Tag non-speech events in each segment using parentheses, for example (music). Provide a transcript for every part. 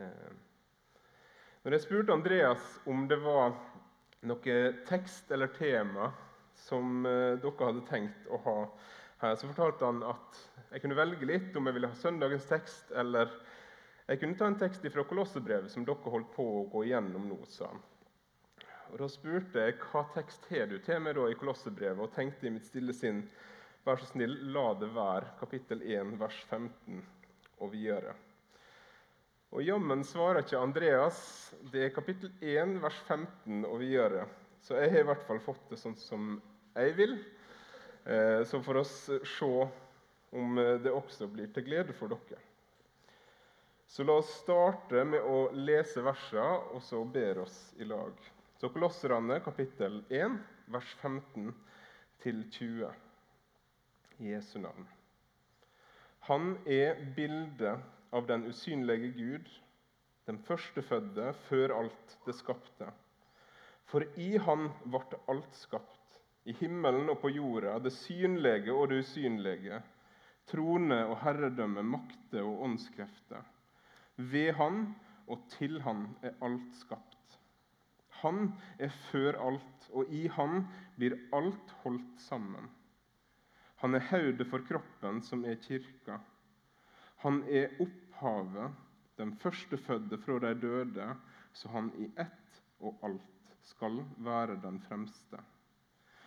Eh, når jeg spurte Andreas om det var noe tekst eller tema som eh, dere hadde tenkt å ha her, så fortalte han at jeg kunne velge litt om jeg ville ha søndagens tekst, eller jeg kunne ta en tekst fra Kolossebrevet som dere holdt på å gå igjennom nå. sa han. Og Da spurte jeg hva tekst har du til meg da i Kolossebrevet, og tenkte i mitt stille sinn vær så snill, la det være kapittel 1, vers 15 og videre. Og jammen svarer ikke Andreas. Det er kapittel 1, vers 15 og videre. Så jeg har i hvert fall fått det sånn som jeg vil. Eh, så får oss se om det også blir til glede for dere. Så la oss starte med å lese versene, og så ber oss i lag. Så Kolosserne kapittel 1, vers 15 til 20. I Jesu navn. Han er bildet av den usynlige Gud, den førstefødde før alt det skapte. For i Han ble alt skapt, i himmelen og på jorda, det synlige og det usynlige, trone og herredømme, makter og åndskrefter. Ved Han og til Han er alt skapt. Han er før alt, og i Han blir alt holdt sammen. Han er hodet for kroppen, som er kirka. Han er opphavet, den førstefødde fra de døde, så han i ett og alt skal være den fremste.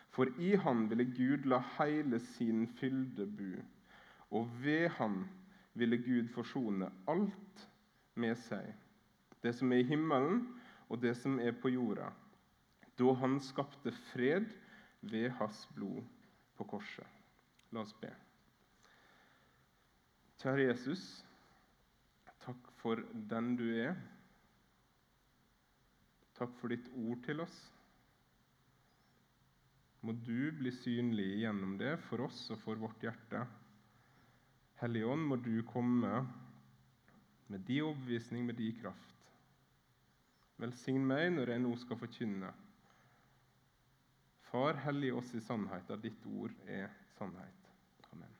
For i han ville Gud la hele sin fylde bu, og ved han ville Gud forsone alt med seg, det som er i himmelen og det som er på jorda, da han skapte fred ved hans blod på korset. La oss be. Kjære Jesus, for den du er. Takk for ditt ord til oss. Må du bli synlig gjennom det for oss og for vårt hjerte. Hellige Ånd, må du komme med din overbevisning, med din kraft. Velsign meg når jeg nå skal forkynne. Far, hellig oss i sannheten. ditt ord er sannhet. Amen.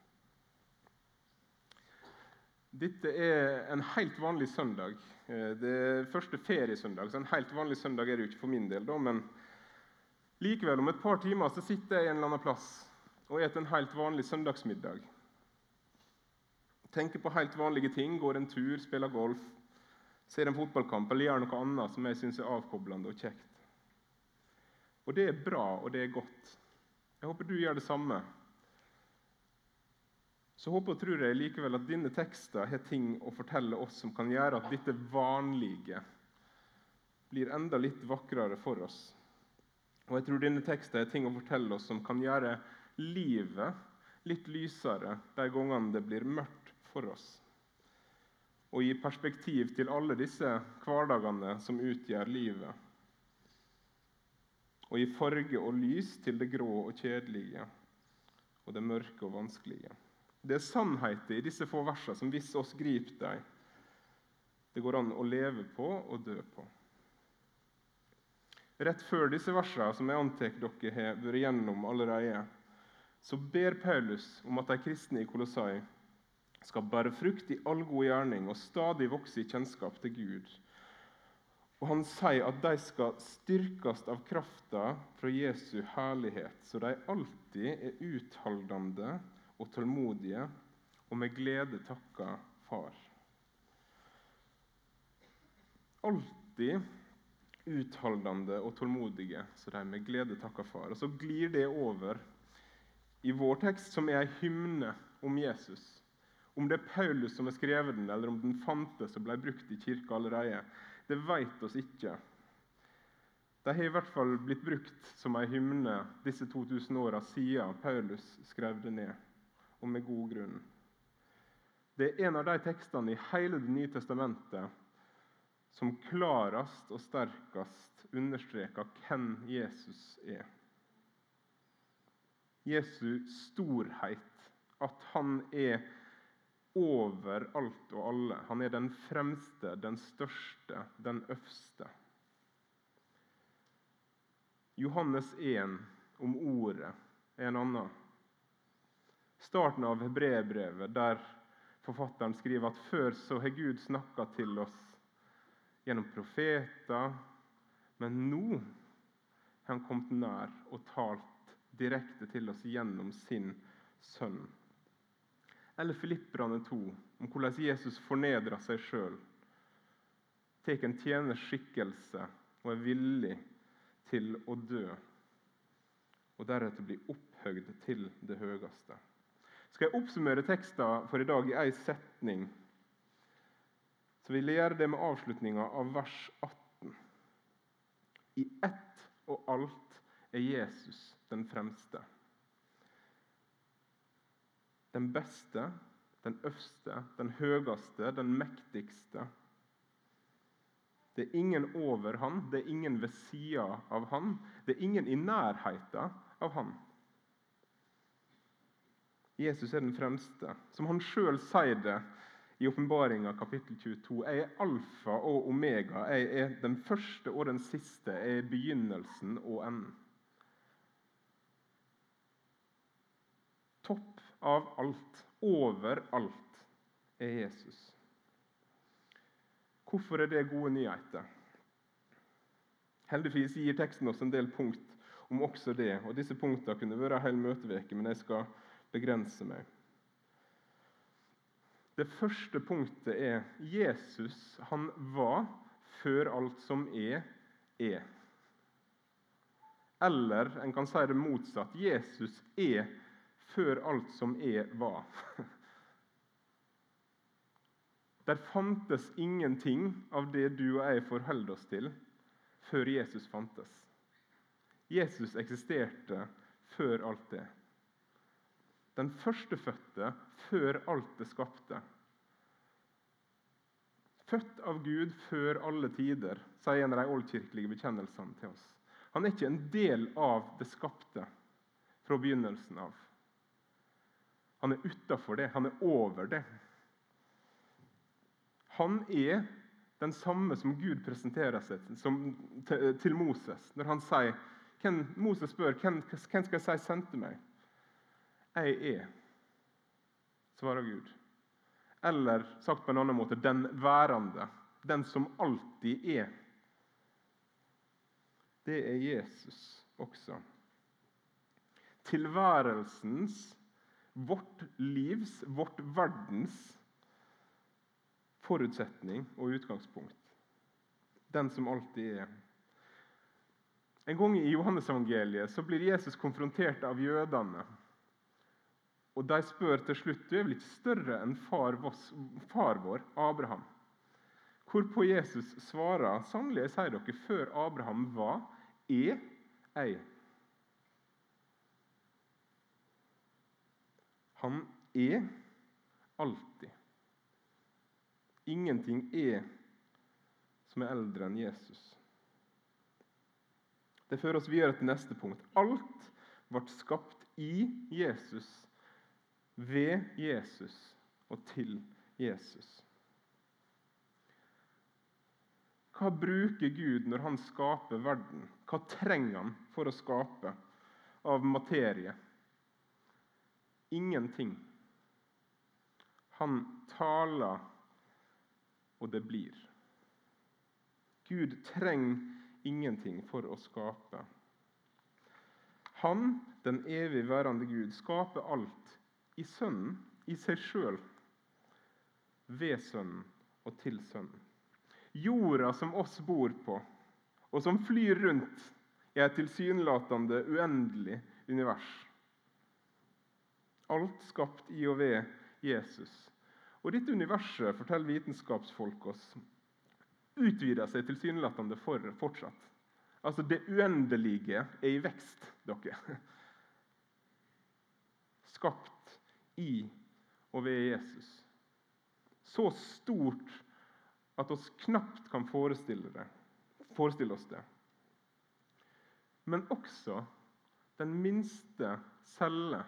Dette er en helt vanlig søndag. Eh, det er første feriesøndag, så en helt vanlig søndag er det jo ikke for min del. Da, men likevel, om et par timer så sitter jeg en eller annen plass og spiser en helt vanlig søndagsmiddag. Tenker på helt vanlige ting, går en tur, spiller golf, ser en fotballkamp eller gjør noe annet som jeg syns er avkoblende og kjekt. Og det er bra, og det er godt. Jeg håper du gjør det samme så håper og tror jeg likevel at denne teksten har ting å fortelle oss som kan gjøre at dette vanlige blir enda litt vakrere for oss. Og jeg tror denne teksten har ting å fortelle oss som kan gjøre livet litt lysere de gangene det blir mørkt for oss. Og gi perspektiv til alle disse hverdagene som utgjør livet. Og gi farge og lys til det grå og kjedelige og det mørke og vanskelige. Det er sannheten i disse få versene som hvis oss griper dem, det går an å leve på og dø på. Rett før disse versene, som jeg antar dere har vært gjennom allerede, så ber Paulus om at de kristne i Kolossai skal bære frukt i all god gjerning og stadig vokse i kjennskap til Gud. Og Han sier at de skal styrkes av krafta fra Jesu herlighet, så de alltid er utholdende og tålmodige, og med glede takka Far. Alltid utholdende og tålmodige, så de med glede takker Far. Og Så glir det over i vår tekst, som er ei hymne om Jesus. Om det er Paulus som har skrevet den, eller om den fantes og ble brukt i kirka allerede, det vet oss ikke. De har i hvert fall blitt brukt som en hymne disse 2000 åra siden Paulus skrev det ned og med god grunn. Det er en av de tekstene i hele Det nye testamentet som klarest og sterkest understreker hvem Jesus er. Jesu storhet, at han er over alt og alle. Han er den fremste, den største, den øverste. Johannes 1 om ordet er en annen starten av hebreerbrevet, der forfatteren skriver at før så har Gud snakka til oss gjennom profeter. Men nå har han kommet nær og talt direkte til oss gjennom sin sønn. Eller Filipperne 2, om hvordan Jesus fornedrer seg sjøl. Tar en tjeners skikkelse og er villig til å dø. Og deretter bli opphøgd til det høyeste. Skal jeg oppsummere teksten for i dag i én setning, så vil jeg gjøre det med avslutninga av vers 18. I ett og alt er Jesus den fremste. Den beste, den øverste, den høyeste, den mektigste. Det er ingen over han, det er ingen ved sida av han, det er ingen i nærheten av han. Jesus er den fremste. Som han sjøl sier det i Åpenbaringa kapittel 22. Jeg er alfa og omega. Jeg er den første og den siste. Jeg er begynnelsen og enden. Topp av alt, over alt, er Jesus. Hvorfor er det gode nyheter? Heldigvis gir teksten oss en del punkt om også det. og Disse punktene kunne vært en hel men jeg skal begrense meg. Det første punktet er Jesus han var før alt som er, er. Eller en kan si det motsatt. Jesus er før alt som er, var. (laughs) Der fantes ingenting av det du og jeg forholder oss til, før Jesus fantes. Jesus eksisterte før alt det den førstefødte før alt det skapte. Født av Gud før alle tider, sier en av de oldkirkelige bekjennelsene til oss. Han er ikke en del av det skapte fra begynnelsen av. Han er utafor det, han er over det. Han er den samme som Gud presenterer seg til, Moses når han sier, Moses spør hvem skal jeg si sendte meg. 'Jeg er', svarer Gud. Eller sagt på en annen måte 'den værende', den som alltid er. Det er Jesus også. Tilværelsens, vårt livs, vårt verdens forutsetning og utgangspunkt. Den som alltid er. En gang i Johannesevangeliet blir Jesus konfrontert av jødene og de spør til slutt du er vel ikke større enn far, vår, Abraham. Hvorpå Jesus svarer sannelig, jeg sier dere, før Abraham var, er jeg. Han er alltid. Ingenting er som er eldre enn Jesus. Det fører oss videre til neste punkt. Alt ble skapt i Jesus ved Jesus og til Jesus. Hva bruker Gud når han skaper verden? Hva trenger han for å skape av materie? Ingenting. Han taler, og det blir. Gud trenger ingenting for å skape. Han, den evig værende Gud, skaper alt i Sønnen, i seg sjøl, ved Sønnen og til Sønnen. Jorda som oss bor på, og som flyr rundt i et tilsynelatende uendelig univers. Alt skapt i og ved Jesus. Og dette universet, forteller vitenskapsfolk oss, utvider seg tilsynelatende for fortsatt. Altså, det uendelige er i vekst, dere. Skapt i og ved Jesus. Så stort at oss knapt kan forestille, det, forestille oss det. Men også den minste celle,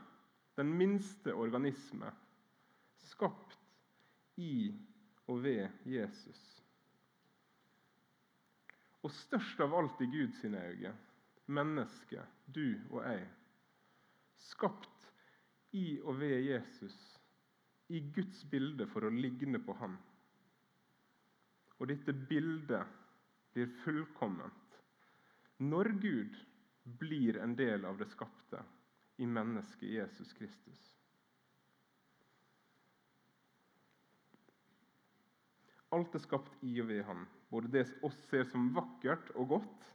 den minste organisme, skapt i og ved Jesus. Og størst av alt i Guds øyne mennesket, du og jeg. Skapt i og ved Jesus, i Guds bilde for å ligne på ham. og dette bildet blir fullkomment når Gud blir en del av det skapte i mennesket Jesus Kristus. Alt er skapt i og ved Han, både det oss ser som vakkert og godt,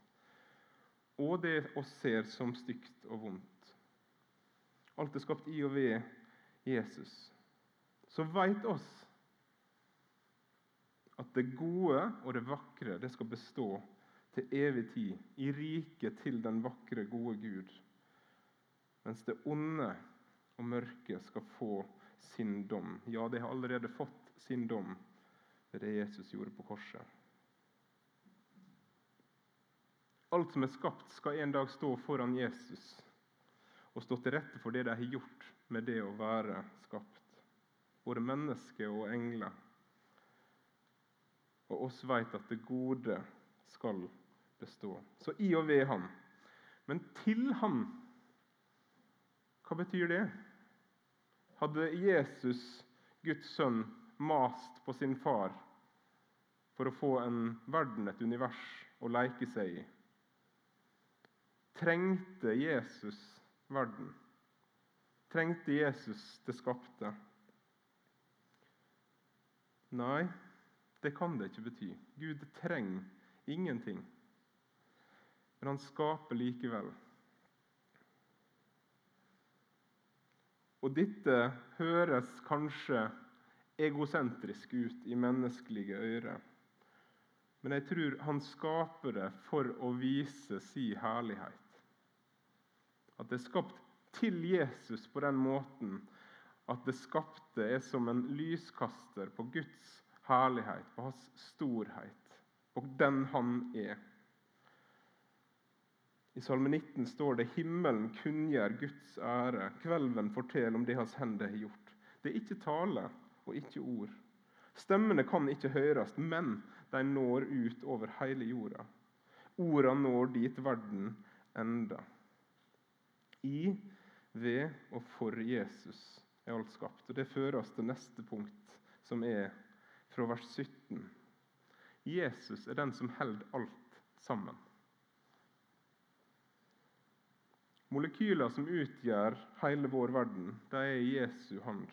og det oss ser som stygt og vondt. Alt er skapt i og ved Jesus. Så veit oss at det gode og det vakre det skal bestå til evig tid, i riket til den vakre, gode Gud, mens det onde og mørke skal få sin dom. Ja, det har allerede fått sin dom ved det Jesus gjorde på korset. Alt som er skapt, skal en dag stå foran Jesus og stå til rette for det de har gjort med det å være skapt. Både mennesker og engler. Og oss vet at det gode skal bestå. Så i og ved Han. Men til Han, hva betyr det? Hadde Jesus, Guds sønn, mast på sin far for å få en verden, et univers, å leke seg i. Trengte Jesus verden? Trengte Jesus det skapte? Nei, det kan det ikke bety. Gud trenger ingenting. Men han skaper likevel. Og dette høres kanskje egosentrisk ut i menneskelige ører. Men jeg tror han skaper det for å vise sin herlighet. At det er skapt til Jesus på den måten at det skapte er som en lyskaster på Guds herlighet, på hans storhet, på den han er. I Salme 19 står det 'Himmelen kunngjør Guds ære'. 'Kvelven forteller om det hans hender har gjort'. Det er ikke tale, og ikke ord. Stemmene kan ikke høres, men de når ut over hele jorda. Ordene når dit verden enda. I, ved og for Jesus er alt skapt. Og Det fører oss til neste punkt, som er fra vers 17. Jesus er den som holder alt sammen. Molekyler som utgjør hele vår verden, de er i Jesu hånd.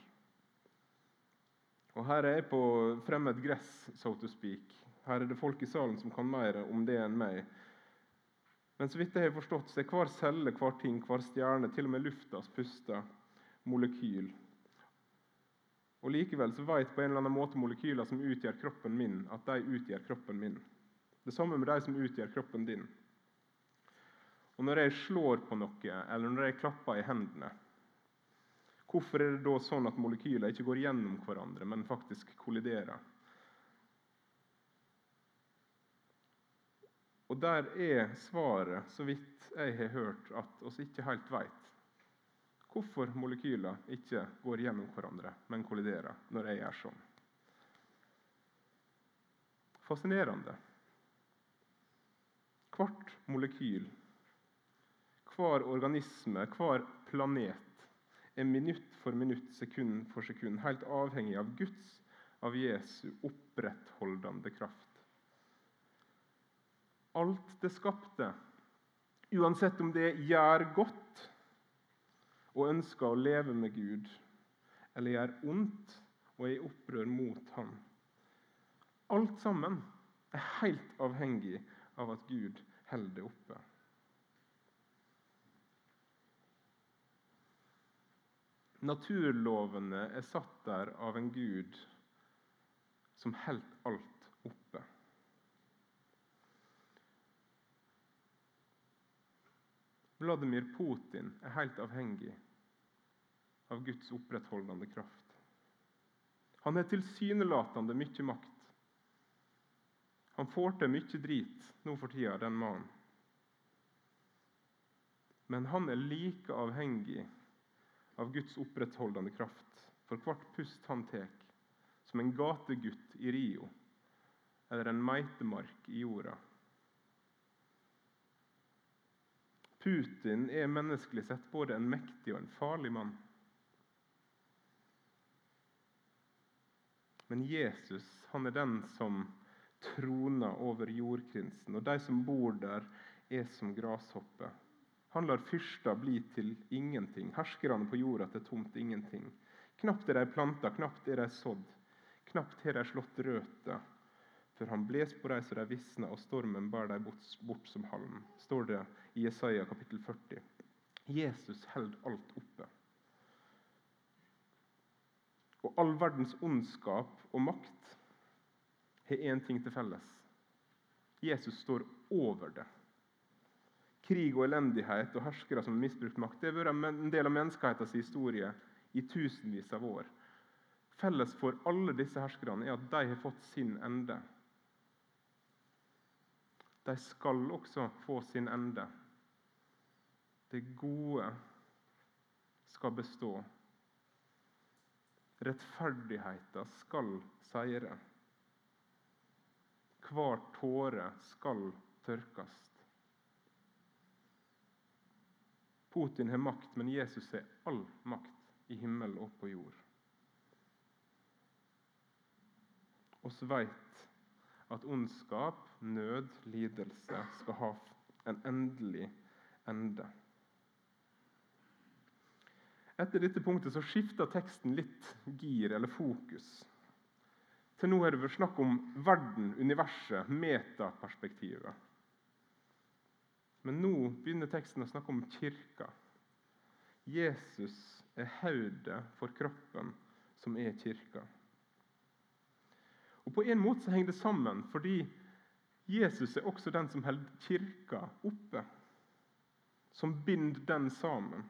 Og Her er jeg på fremmed gress, so to speak. Her er det folk i salen som kan mer om det enn meg. Men så vidt jeg har forstått, så er hver celle, hver ting, hver stjerne, til og med luftas puste, molekyl. Og Likevel så vet på en eller annen måte molekyler som utgjør kroppen min, at de utgjør kroppen min. Det samme med de som utgjør kroppen din. Og Når jeg slår på noe, eller når jeg klapper i hendene, Hvorfor er det da sånn at molekyler ikke går gjennom hverandre, men faktisk kolliderer? Og Der er svaret, så vidt jeg har hørt, at vi ikke helt vet hvorfor molekyler ikke går gjennom hverandre, men kolliderer når jeg gjør sånn. Fascinerende. Hvert molekyl, hver organisme, hver planet er minutt for minutt, sekund for sekund, helt avhengig av Guds, av Jesu, opprettholdende kraft. Alt det skapte, uansett om det gjør godt og ønsker å leve med Gud, eller gjør ondt og er i opprør mot Ham Alt sammen er helt avhengig av at Gud holder det oppe. Naturlovene er satt der av en gud som holder alt oppe. Vladimir Putin er helt avhengig av Guds opprettholdende kraft. Han har tilsynelatende mye makt. Han får til mye drit nå for tida, den mannen. Men han er like avhengig av Guds opprettholdende kraft for hvert pust han tar, som en gategutt i Rio eller en meitemark i jorda. Putin er menneskelig sett både en mektig og en farlig mann. Men Jesus han er den som troner over jordkrinsen, og de som bor der, er som grashopper. Han lar fyrster bli til ingenting, herskerne på jorda til tomt ingenting. Knapt er de planta, knapt er de sådd, knapt har de slått røtter. For han bles på dem så de visna, og stormen bar dem bort, bort, som halm, står det i Jesaja kapittel 40. Jesus held alt oppe. Og all verdens ondskap og makt har én ting til felles. Jesus står over det. Krig og elendighet og herskere som har misbrukt makt det har vært en del av menneskehetens historie i tusenvis av år. Felles for alle disse herskerne er at de har fått sin ende. De skal også få sin ende. Det gode skal bestå. Rettferdigheten skal seire. Hver tåre skal tørkes. Putin har makt, men Jesus har all makt i himmel og på jord. oss vet at ondskap, nød, lidelse skal ha en endelig ende. Etter dette punktet så skifter teksten litt gir eller fokus. Til nå har det vært snakk om verden, universet, metaperspektivet. Men nå begynner teksten å snakke om kirka. Jesus er hodet for kroppen, som er kirka. Og På en måte så henger det sammen, fordi Jesus er også den som holder kirka oppe. Som binder den sammen.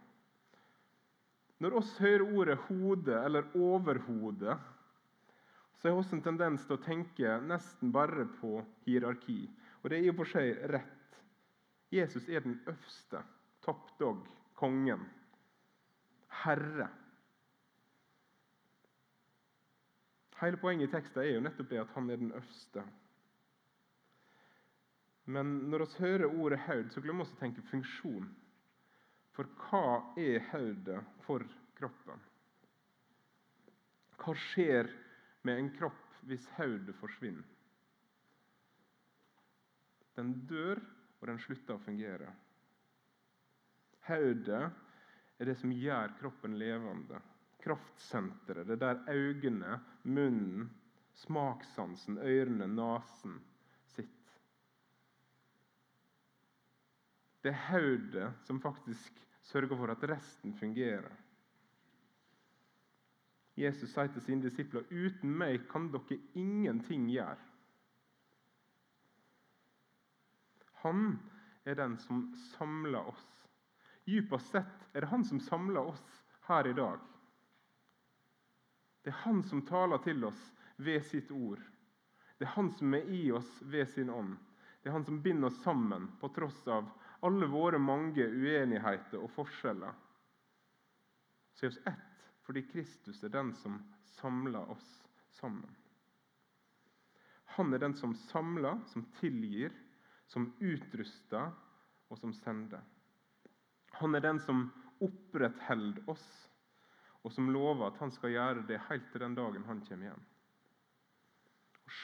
Når oss hører ordet 'hode' eller 'overhode', så har vi en tendens til å tenke nesten bare på hierarki. Og det er i og for seg rett. Jesus er den øverste, top dog, kongen, herre. Hele poenget i teksten er jo nettopp det at han er den øverste. Men når vi hører ordet haud, så glemmer vi å tenke funksjon. For hva er hodet for kroppen? Hva skjer med en kropp hvis hodet forsvinner? Den dør, og den slutter å fungere. Hodet er det som gjør kroppen levende. Kraftsenteret, det er der øynene, munnen, smakssansen, ørene, nesen sitter. Det er hodet som faktisk sørger for at resten fungerer. Jesus sier til sine disipler uten meg kan dere ingenting gjøre. Han er den som samler oss. Dypest sett er det han som samler oss her i dag. Det er han som taler til oss ved sitt ord. Det er han som er i oss ved sin ånd. Det er han som binder oss sammen på tross av alle våre mange uenigheter og forskjeller. Så er vi ett fordi Kristus er den som samler oss sammen. Han er den som samler, som tilgir, som utruster og som sender. Han er den som opprettholder oss, og som lover at han skal gjøre det helt til den dagen han kommer hjem.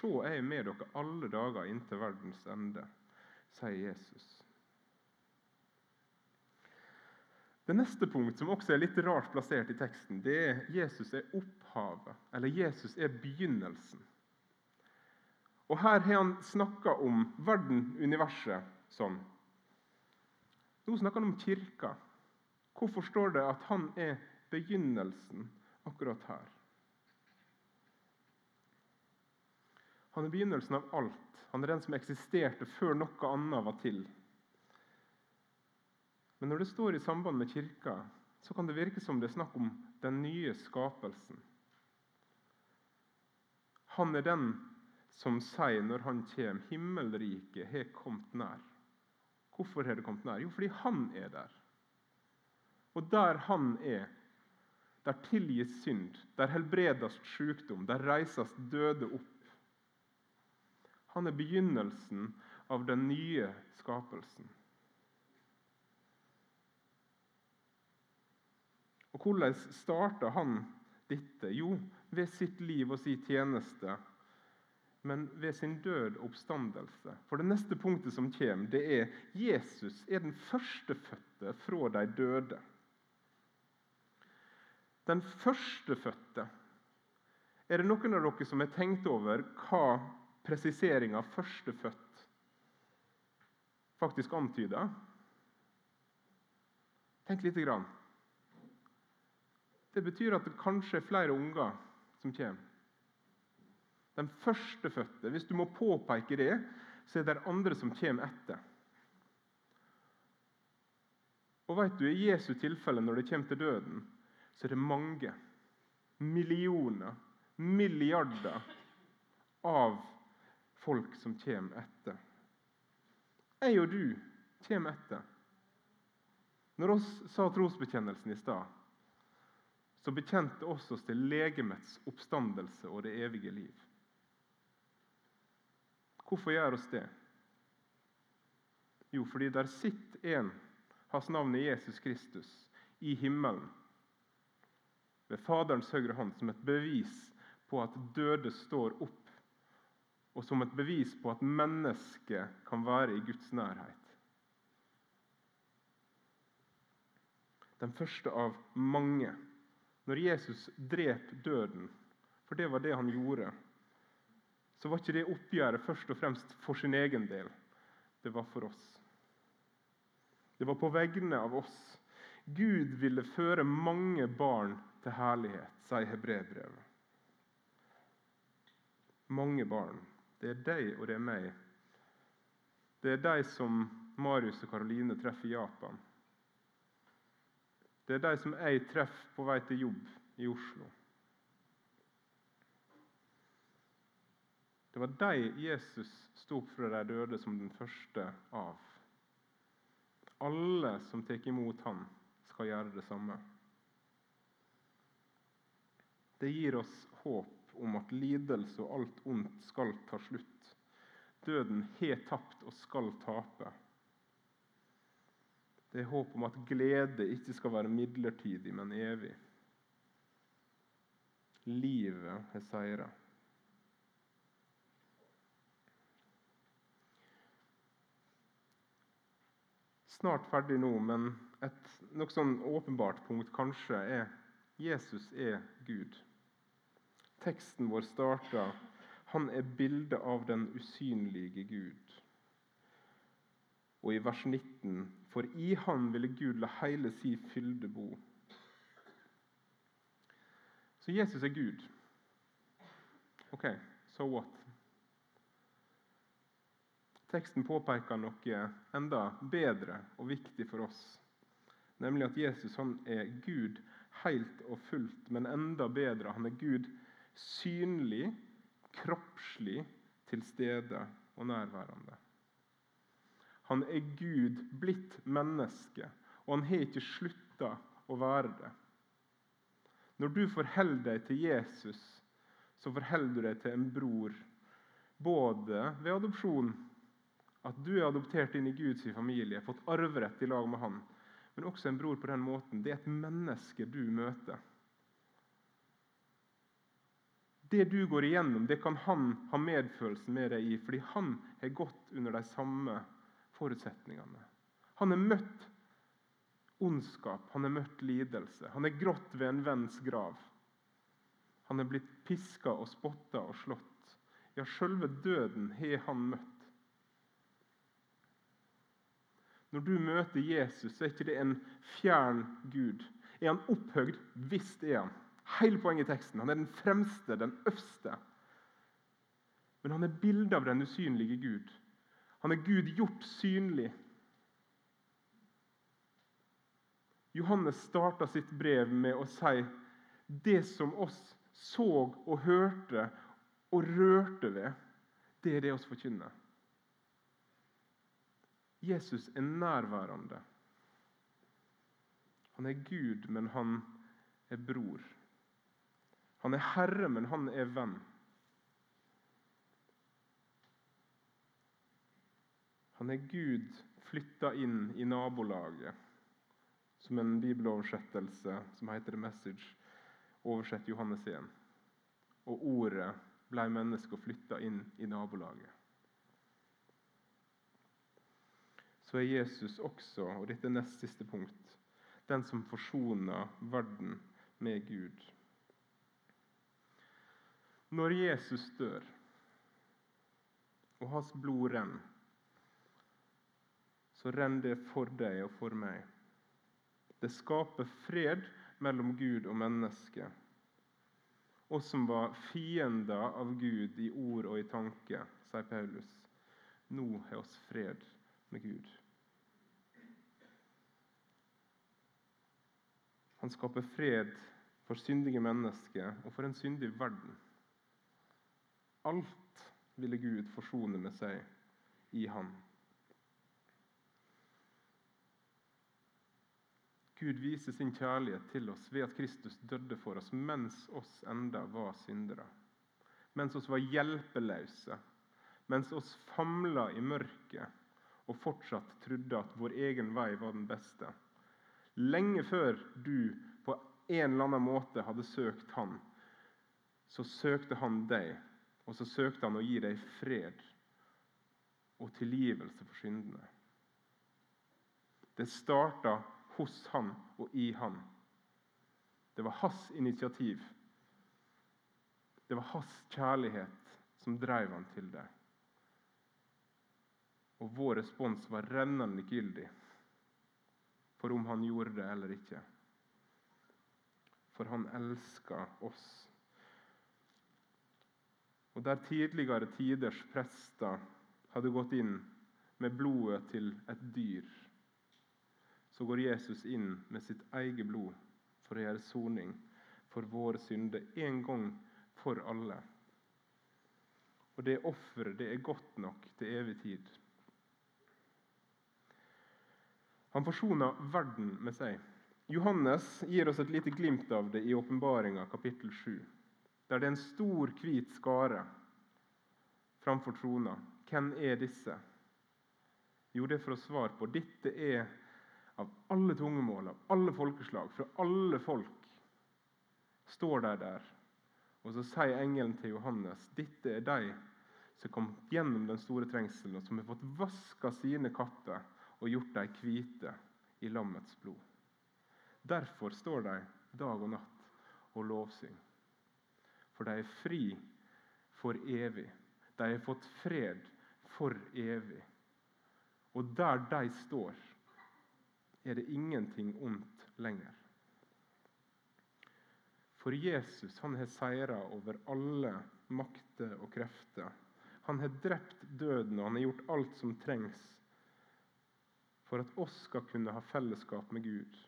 Og er jeg med dere alle dager inntil verdens ende, sier Jesus. Det neste punkt, som også er litt rart plassert i teksten, det er Jesus er opphavet, eller Jesus er begynnelsen. Og Her har han snakka om verden, universet, sånn. Nå snakker han om kirka. Hvorfor står det at han er begynnelsen akkurat her? Han er begynnelsen av alt. Han er den som eksisterte før noe annet var til. Men når det står i samband med kirka, så kan det virke som det er snakk om den nye skapelsen. Han er den som sier når han kommer, himmelriket har kommet nær. Hvorfor har det kommet nær? Jo, fordi han er der. Og der han er, der tilgis synd, der helbredes sykdom, der reises døde opp. Han er begynnelsen av den nye skapelsen. Og Hvordan starta han dette? Jo, ved sitt liv og sin tjeneste men ved sin død og oppstandelse. For det neste punktet som kommer, det er Jesus er den førstefødte fra de døde. Den førstefødte. Er det noen av dere som har tenkt over hva presiseringa 'førstefødt' faktisk antyder? Tenk lite grann. Det betyr at det kanskje er flere unger som kommer. Den førstefødte. Hvis du må påpeke det, så er det andre som kommer etter. Og vet du, I Jesu tilfelle, når det kommer til døden, så er det mange, millioner, milliarder av folk som kommer etter. Jeg og du kommer etter. Når oss sa trosbekjennelsen i stad, så bekjente oss oss til legemets oppstandelse og det evige liv. Hvorfor gjør oss det? Jo, fordi der sitter en, hans navn er Jesus Kristus, i himmelen ved Faderens høyre hånd som et bevis på at døde står opp, og som et bevis på at mennesket kan være i Guds nærhet. Den første av mange. Når Jesus drep døden, for det var det han gjorde, så var ikke det oppgjøret først og fremst for sin egen del. Det var for oss. Det var på vegne av oss. Gud ville føre mange barn til herlighet, sier hebreerbrevet. Mange barn. Det er deg, og det er meg. Det er de som Marius og Karoline treffer i Japan. Det er de som jeg treffer på vei til jobb i Oslo. Det var de Jesus sto opp fra de døde som den første av. Alle som tar imot ham, skal gjøre det samme. Det gir oss håp om at lidelse og alt ondt skal ta slutt. Døden har tapt og skal tape. Det er håp om at glede ikke skal være midlertidig, men evig. Livet har seira. Snart ferdig nå, men et nok sånn åpenbart punkt kanskje er Jesus er Gud. Teksten vår starter han er bildet av den usynlige Gud. Og i vers 19.: For i Han ville Gud la hele si fylde bo. Så Jesus er Gud. OK, so what? Teksten påpeker noe enda bedre og viktig for oss, nemlig at Jesus han er Gud helt og fullt, men enda bedre. Han er Gud synlig, kroppslig til stede og nærværende. Han er Gud blitt menneske, og han har ikke slutta å være det. Når du forholder deg til Jesus, så forholder du deg til en bror, både ved adopsjon, at du er adoptert inn i Guds familie, fått arverett i lag med han, men også en bror på den måten. Det er et menneske du møter. Det du går igjennom, det kan han ha medfølelse med deg i, fordi han har gått under de samme forutsetningene. Han har møtt ondskap, han har møtt lidelse. Han har grått ved en venns grav. Han er blitt piska og spotta og slått. Ja, sjølve døden har han møtt. Når du møter Jesus, så er ikke det en fjern Gud. Er han opphøgd? Visst er han. Hele poenget i teksten. Han er den fremste, den øverste. Men han er bildet av den usynlige Gud. Han er Gud gjort synlig. Johannes starta sitt brev med å si det som oss så og hørte og rørte ved, det er det oss forkynner. Jesus er nærværende. Han er Gud, men han er bror. Han er herre, men han er venn. Han er Gud flytta inn i nabolaget, som en bibeloversettelse som heter The Message, oversetter Johannes 1. Og ordet ble menneske og flytta inn i nabolaget. Så er Jesus også, og dette er nest siste punkt, den som forsoner verden med Gud. Når Jesus dør, og hans blod renner, så renner det for deg og for meg. Det skaper fred mellom Gud og menneske. Oss som var fiender av Gud i ord og i tanke, sier Paulus. Nå har oss fred med Gud. Han skaper fred for syndige mennesker og for en syndig verden. Alt ville Gud forsone med seg i Han. Gud viser sin kjærlighet til oss ved at Kristus døde for oss mens oss enda var syndere. Mens oss var hjelpeløse, mens oss famla i mørket og fortsatt trodde at vår egen vei var den beste. Lenge før du på en eller annen måte hadde søkt Han, så søkte Han deg, og så søkte Han å gi deg fred og tilgivelse for syndene. Det starta hos han og i han. Det var hans initiativ. Det var hans kjærlighet som drev han til det. Og vår respons var rennende likegyldig for om han gjorde det eller ikke. For han elska oss. Og der tidligere tiders prester hadde gått inn med blodet til et dyr så går Jesus inn med sitt eget blod for å gjøre soning for våre synder en gang for alle. Og det offeret, det er godt nok til evig tid. Han forsoner verden med seg. Johannes gir oss et lite glimt av det i åpenbaringa kapittel 7, der det er en stor, hvit skare framfor trona. Hvem er disse? Jo, det er for å svare på. Dette er av alle tungemål, av alle folkeslag, fra alle folk, står de der. Og så sier engelen til Johannes dette er de som kom gjennom den store trengselen, og som har fått vaska sine kapper og gjort dem hvite i lammets blod. Derfor står de dag og natt og lovsynger. For de er fri for evig. De har fått fred for evig. Og der de står, er det ingenting ondt lenger. For Jesus han har seira over alle makter og krefter. Han har drept døden, og han har gjort alt som trengs for at oss skal kunne ha fellesskap med Gud.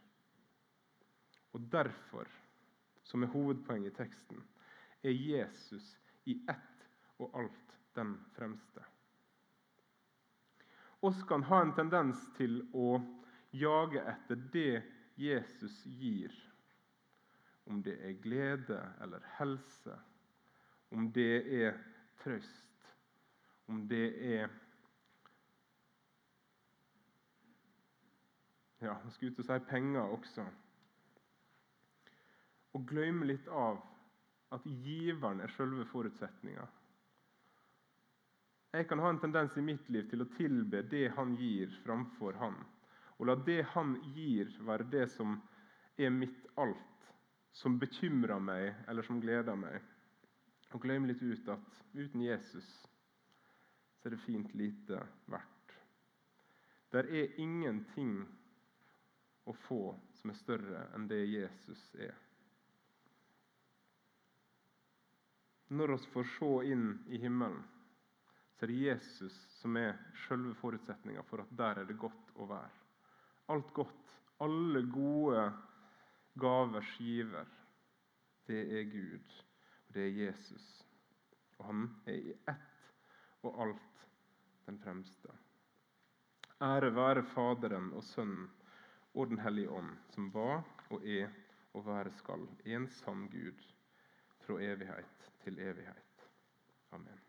Og derfor, som er hovedpoenget i teksten, er Jesus i ett og alt den fremste. Oss kan ha en tendens til å jage etter det Jesus gir. Om det er glede eller helse, om det er trøst, om det er Ja, jeg skulle ut og si penger også. Og glemme litt av at giveren er selve forutsetninga. Jeg kan ha en tendens i mitt liv til å tilbe det han gir, framfor han. Og la det han gir, være det som er mitt alt, som bekymrer meg, eller som gleder meg. Og glem litt ut at uten Jesus så er det fint lite verdt. Der er ingenting å få som er større enn det Jesus er. Når vi får se inn i himmelen, så er det Jesus som er selve forutsetninga for at der er det godt å være alt godt, alle gode gavers giver, det er Gud, og det er Jesus. Og han er i ett og alt den fremste. Ære være Faderen og Sønnen og Den hellige ånd, som var og er og være skal, en sann Gud, fra evighet til evighet. Amen.